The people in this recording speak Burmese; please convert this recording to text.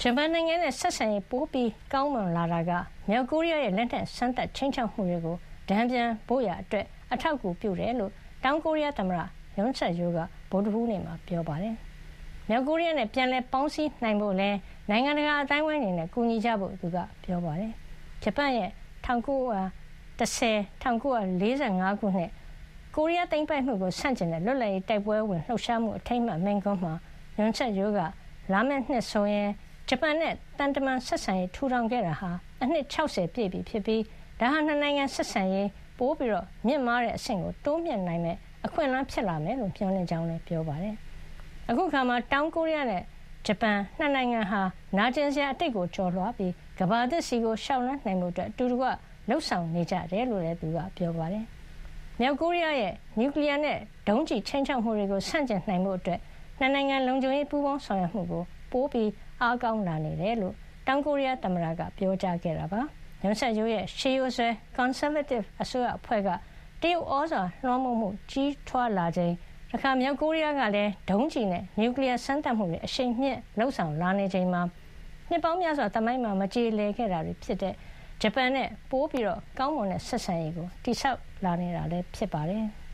ဂျပန်နိုင်ငံနဲ့ ဆက်ဆံရေး ပိုပြီးကောင်းမွန်လာတာက မြောက်ကိုရီးယားရဲ့ လက်နက်စမ်းသပ်ချိန်ချောက်မှုတွေကို တန်ပြန်ဖို့ရအတွက်အထောက်အကူပြုတယ်လို့ တောင်ကိုရီးယားသမ္မတ ယွန်ဆက်ယိုးက ဗုဒ္ဓဟူးနေ့မှာ ပြောပါတယ်။မြောက်ကိုရီးယားနဲ့ ပြန်လည်ပေါင်းစည်းနိုင်ဖို့လဲနိုင်ငံတကာအတိုင်းအဝိုင်းအနေနဲ့ ကူညီကြဖို့ သူက ပြောပါတယ်။ဂျပန်ရဲ့1910 1945ခုနှစ် ကိုရီးယားသိမ်းပိုက်မှုကို ဆန့်ကျင်တဲ့ လွတ်လပ်ရေးတိုက်ပွဲဝင်လှုပ်ရှားမှု အထိမ်းအမှတ် မိန့်ခွန်းမှာ ယွန်ဆက်ယိုးက လာမယ့်နှစ်ဆိုရင် ဂျပန်နဲ့တန်တမန်ဆက်ဆံရေးထူထောင်ခဲ့တာဟာအနှစ်60ပြည့်ပြီဖြစ်ပြီးဒါဟာနှစ်နိုင်ငံဆက်ဆံရေးပိုပြီးတော့မြင့်မားတဲ့အဆင့်ကိုတိုးမြင့်နိုင်မဲ့အခွင့်အလမ်းဖြစ်လာမယ်လို့ပြောနေကြောင်းလည်းပြောပါတယ်။အခုခါမှာတောင်ကိုရီးယားနဲ့ဂျပန်နှစ်နိုင်ငံဟာနာကျင်စရာအတိတ်ကိုကျော်လွှားပြီးကမ္ဘာသစ်စီကိုရှောင်လန်းနိုင်မှုအတွက်အတူတကွလှုပ်ဆောင်နေကြတယ်လို့လည်းသူကပြောပါတယ်။မြောက်ကိုရီးယားရဲ့နျူကလ িয়ার နဲ့ဒုံးကျည်ချိန်ချောက်မှုတွေကိုဆန့်ကျင်နိုင်မှုအတွက်နှစ်နိုင်ငံလုံခြုံရေးပူးပေါင်းဆောင်ရွက်မှုကို ပိုပြီးအားကောင်းလာနေတယ်လို့တောင်ကိုရီးယားသမ္မတကပြောကြားခဲ့တာပါ။ညွန်ဆက်ရိုးရဲ့ရှေးရိုးဆွဲ Conservative အစိုးရအဖွဲ့ကတရုတ်ဩဇာလွှမ်းမိုးမှုကြီးထွားလာချိန်တခါမြောက်ကိုရီးယားကလည်းဒုံးကျည်နဲ့နျူကလ িয়ার စမ်းသပ်မှုတွေအရှိန်မြင့်လှုပ်ဆောင်လာနေချိန်မှာနှစ်ပေါင်းများစွာတမိုင်းမှာမကြေလည်ခဲ့တာတွေဖြစ်တဲ့ဂျပန်နဲ့ပိုးပြီးတော့ကောင်းမွန်တဲ့ဆက်ဆံရေးကိုတိဆောက်လာနေတာလည်းဖြစ်ပါတယ်။